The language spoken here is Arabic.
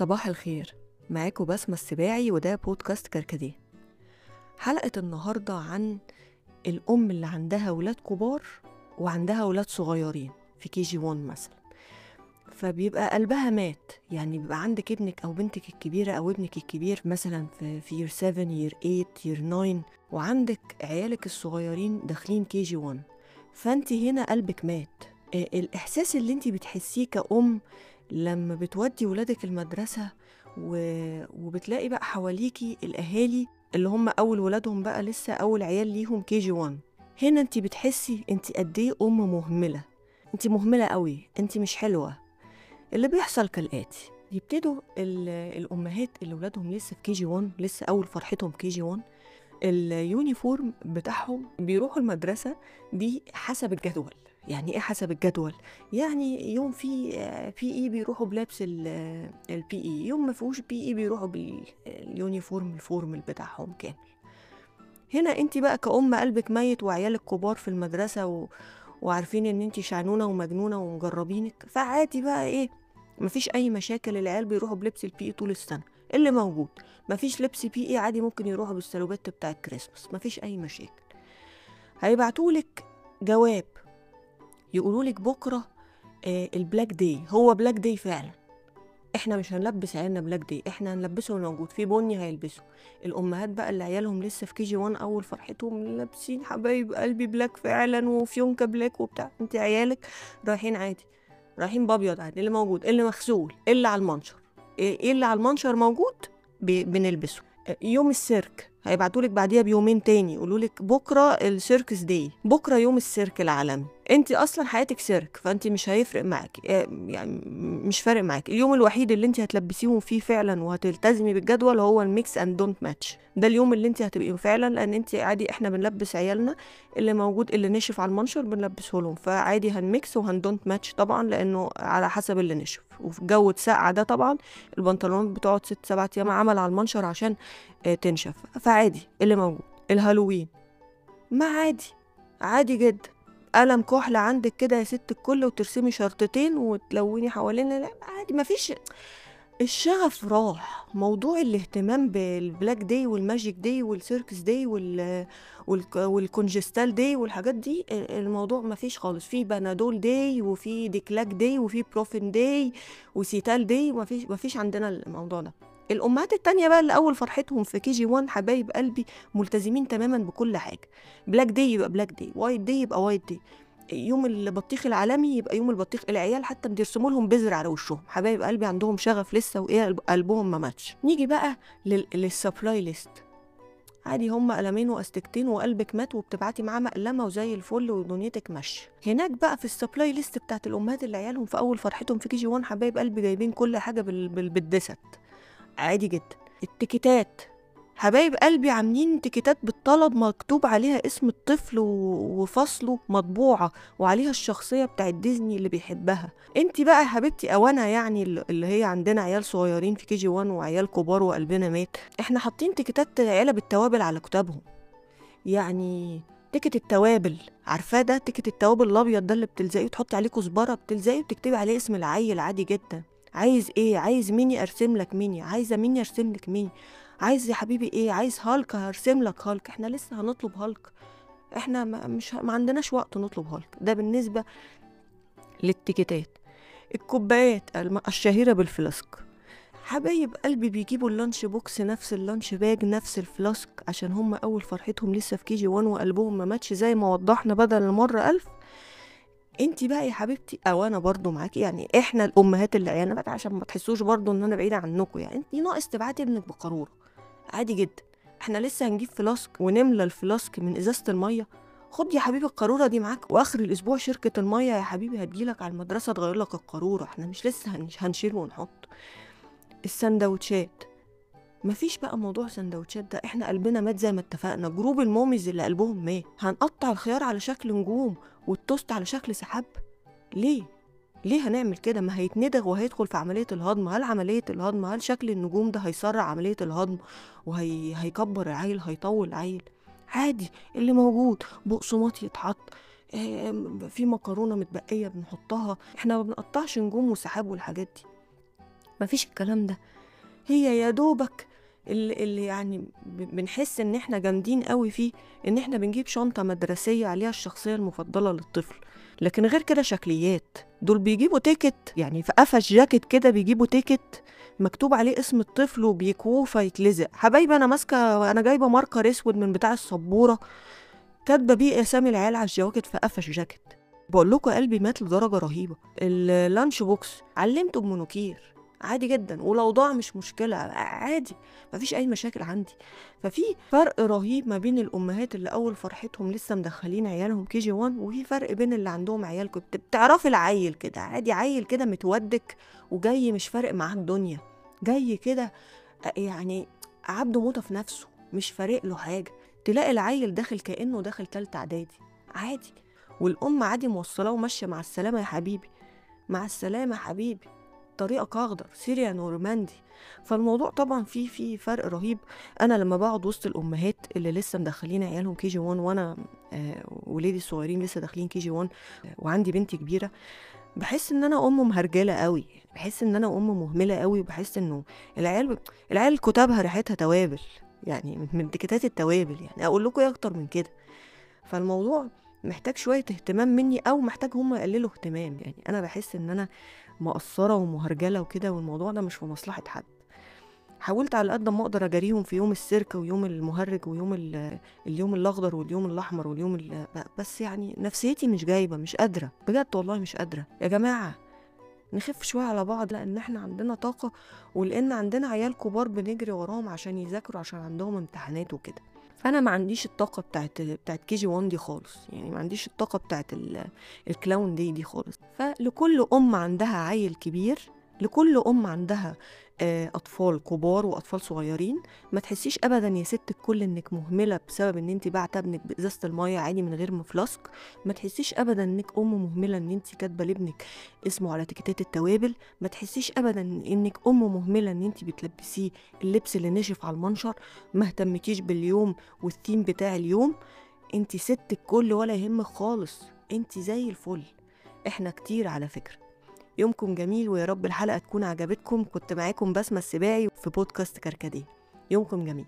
صباح الخير. معاكم بسمة السباعي وده بودكاست كركديه. حلقة النهاردة عن الأم اللي عندها ولاد كبار وعندها ولاد صغيرين في KG 1 مثلا. فبيبقى قلبها مات. يعني بيبقى عندك ابنك أو بنتك الكبيرة أو ابنك الكبير مثلا في في year 7 year 8 year 9 وعندك عيالك الصغيرين داخلين KG 1 فانت هنا قلبك مات. آه، الإحساس اللي انت بتحسيه كأم لما بتودي ولادك المدرسة و... وبتلاقي بقى حواليكي الأهالي اللي هم أول ولادهم بقى لسه أول عيال ليهم KG 1 هنا انت بتحسي انت قد إيه أم مهملة. انت مهملة قوي انت مش حلوة. اللي بيحصل كالآتي يبتدوا ال- الأمهات اللي ولادهم لسه في KG 1 لسه أول فرحتهم KG 1 ال uniform بتاعهم بيروحوا المدرسة دي حسب الجدول. يعني إيه حسب الجدول؟ يعني يوم في PE بيروحوا بلبس ال PE يوم ما فيهوش PE بيروحوا بال uniform ال formal بتاعهم كامل. هنا انت بقى كأم قلبك ميت وعيالك كبار في المدرسة و... وعارفين إن انت شعنونة ومجنونة ومجربينك فعادي بقى إيه مفيش أي مشاكل العيال بيروحوا بلبس ال PE طول السنة اللي موجود. مفيش لبس PE عادي ممكن يروحوا بالسلوبات بتاع الكريسماس مفيش أي مشاكل. هيبعتولك جواب يقولولك بكرة آه ال black day هو black day فعلا. إحنا مش هنلبس عيالنا black day إحنا هنلبسه الموجود في بني هيلبسه. الأمهات بقى اللي عيالهم لسه في KG 1 أول فرحتهم لابسين حبايب قلبي black فعلا وفيونكه black وبتاع. أنت عيالك رايحين عادي. رايحين بابيض عادي. اللي موجود؟ اللي مغسول؟ اللي على المنشر؟ إيه إيه اللي على المنشر موجود؟ بنلبسه. آه، يوم السيرك. هيبعتولك بعديها بيومين تاني. يقولولك بكرة ال circus day. بكرة يوم السيرك العالمي. انت أصلا حياتك سيرك فانت مش هيفرق معاكي. آه، يعني مش فارق معاكي. اليوم الوحيد اللي انت هتلبسيهم فيه فعلا وهتلتزمي بالجدول هو ال mix and don't match ده اليوم اللي انت هتبقي فعلا لأن انت عادي إحنا بنلبس عيالنا اللي موجود اللي نشف على المنشر بنلبسه لهم. فعادي هن mix وهن don't match طبعا لأنه على حسب اللي نشف. وفي جو ساقعه ده طبعا البنطلونات بتقعد ست سبعة أيام عمل على المنشر عشان آه، تنشف. فعادي اللي موجود الهالوين ما عادي عادي جدا. قلم كحل عندك كده يا ست الكل وترسمي شرطتين وتلوني حوالين لا عادي مفيش الشغف راح. موضوع الاهتمام بال black day وال magic day وال circus day وال والك- وال Congestal day والحاجات دي الموضوع مفيش خالص. في Panadol day وفي Declac day وفي Brufen day و Cetal day مفيش مفيش عندنا الموضوع ده. الأمهات التانية بقى اللي أول فرحتهم في KG 1 حبايب قلبي ملتزمين تماما بكل حاجة. black day يبقى black day white day يبقى white day يوم البطيخ العالمي يبقى يوم البطيخ العيال حتى بيرسموا لهم بذر على وشهم. حبايب قلبي عندهم شغف لسه وإيه قلب- قلبهم ما ماتش. نيجي بقى لل- لل supply list. عادي هم قلمين وأستكتين وقلبك مات وبتبعتي معاه مقلمه وزي الفل ودنيتك ماشية. هناك بقى في ال supply list بتاعت الأمهات اللي عيالهم في أول فرحتهم في KG 1 حبايب قلبي جايبين كل حاجة. بال... بالدست عادي جدا. التيكيتات. حبايب قلبي عاملين تيكيتات بالطلب مكتوب عليها اسم الطفل. وفصله مطبوعة وعليها الشخصية بتاعت ديزني اللي بيحبها. انت بقى يا حبيبتي أو أنا يعني اللي هي عندنا عيال صغيرين في KG 1 وعيال كبار وقلبنا مات إحنا حاطين تيكيتات علب التوابل على كتابهم. يعني ticket التوابل. عارفاه ده؟ ticket التوابل الأبيض ده اللي بتلزقيه وتحطي عليه كزبرة بتلزقيه وتكتبي عليه اسم العيل عادي جدا. عايز إيه؟ عايز ميني ارسم لك ميني عايزة ميني ارسم لك ميني عايز يا حبيبي إيه؟ عايز هالك هرسم لك هالك. إحنا لسه هنطلب هالك. إحنا ما مش ما عندناش وقت نطلب هالك. ده بالنسبة للتيكيتات. الكوبايات الشهيرة بال flask. حبايب قلبي بيجيبوا ال lunch box نفس ال lunch bag نفس ال flask عشان هم أول فرحتهم لسه في KG 1 وقلبهم ما ماتش زي ما وضحنا بدل المرة ألف. انت بقى يا حبيبتي أو أنا برضو معاكي يعني إحنا الامهات اللي عيالنا بقى عشان ما تحسوش برضو ان أنا بعيدة عنكم يعني. انت ناقص تبعتي ابنك بقاروره. عادي جدا. إحنا لسه هنجيب flask ونملى ال flask من ازازة المية. خد يا حبيبي القاروره دي معاك واخر الأسبوع شركة المية يا حبيبي هتجيلك على المدرسة تغير لك القاروره. إحنا مش لسه هنش- هنشيل ونحط. السندوتشات. مفيش بقى موضوع سندوتشات ده. إحنا قلبنا مات زي ما اتفقنا. group ال mommies اللي قلبهم مات. هنقطع الخيار على شكل نجوم والتوست على شكل سحاب. ليه؟ ليه هنعمل كده؟ ما هيتندغ وهيدخل في عملية الهضم. هل عملية الهضم؟ هل شكل النجوم ده هيسرع عملية الهضم وهيكبر العيل؟ هيطول العيل؟ عادي. اللي موجود. بقسماط يتحط. في مكرونة متبقية بنحطها. إحنا ما بنقطعش نجوم وسحاب والحاجات دي. مفيش الكلام ده. هي يا دوبك اللي, يعني بنحس إن إحنا جامدين قوي فيه إن إحنا بنجيب شنطة مدرسية عليها الشخصية المفضلة للطفل. لكن غير كده شكليات. دول بيجيبوا ticket يعني في قفا الجاكيت كده بيجيبوا ticket مكتوب عليه اسم الطفل وبيكوه فيتلزق حبايبي أنا ماسكة أنا جايبة marker أسود من بتاع السبورة كاتبة بيه أسامي العيال على الجواكت في قفا الجاكيت. بقول لكم قلبي مات لدرجة رهيبة. ال lunch box. علمته بمونوكير عادي جدا ولو ضاع مش مشكلة عادي مفيش أي مشاكل عندي. ففي فرق رهيب ما بين الأمهات اللي أول فرحتهم لسه مدخلين عيالهم كي جي 1 وفي فرق بين اللي عندهم عيال كنت بتعرفي العيل كده عادي عيل كده متودك وجاي مش فارق معاه الدنيا جاي كده يعني عبده موتة في نفسه مش فارق له حاجة. تلاقي العيل داخل كأنه داخل تالتة إعدادي عادي. والأم عادي موصلاه وماشية مع السلامة يا حبيبي مع السلامة يا حبيبي. طريقك اخضر سيريا نورماندي. فالموضوع طبعا فيه فيه فرق رهيب. أنا لما بقعد وسط الأمهات اللي لسه مدخلين عيالهم KG 1 وأنا آه ولادي الصغيرين لسه داخلين KG 1 آه وعندي بنتي كبيرة بحس إن أنا ام مهرجلة قوي. بحس إن أنا ام مهملة قوي وبحس إنه العيال العيال كتابها ريحتها توابل يعني من تكتات التوابل يعني. أقول لكم إيه أكتر من كده؟ فالموضوع محتاج شوية اهتمام مني أو محتاج هم يقللوا اهتمام. يعني أنا بحس إن أنا مقصرة ومهرجلة وكده والموضوع ده مش في مصلحة حد. حاولت على قد ما أقدر أجاريهم في يوم السيرك ويوم المهرج ويوم ال- اليوم الأخضر واليوم الأحمر واليوم ال- بس يعني نفسيتي مش جايبة مش قادرة. بجد والله مش قادرة. يا جماعة نخف شوية على بعض لأن إحنا عندنا طاقة ولأن عندنا عيال كبار بنجري وراهم عشان يذاكروا عشان عندهم امتحانات وكده. فانا ما عنديش الطاقة بتاعت بتاعت كي جي 1 دي خالص. يعني ما عنديش الطاقة بتاعت ال- الكلاون دي دي خالص. فلكل أم عندها عيل كبير لكل أم عندها أطفال كبار وأطفال صغيرين ما تحسيش ابدا يا ست الكل إنك مهملة بسبب إن انت بعت ابنك بإزازة المية عادي من غير ما ما تحسيش ابدا إنك أم مهملة إن انت كاتبة لابنك اسمه على تيكيتات التوابل. ما تحسيش ابدا إنك أم مهملة إن انت بتلبسيه اللبس اللي نشف على المنشر. ما اهتمتيش باليوم والثيم بتاع اليوم. انت ست الكل ولا يهمك خالص. انت زي الفل. إحنا كتير على فكرة. يومكم جميل ويا رب الحلقة تكون عجبتكم. كنت معاكم بسمة السباعي في بودكاست كركديه. يومكم جميل.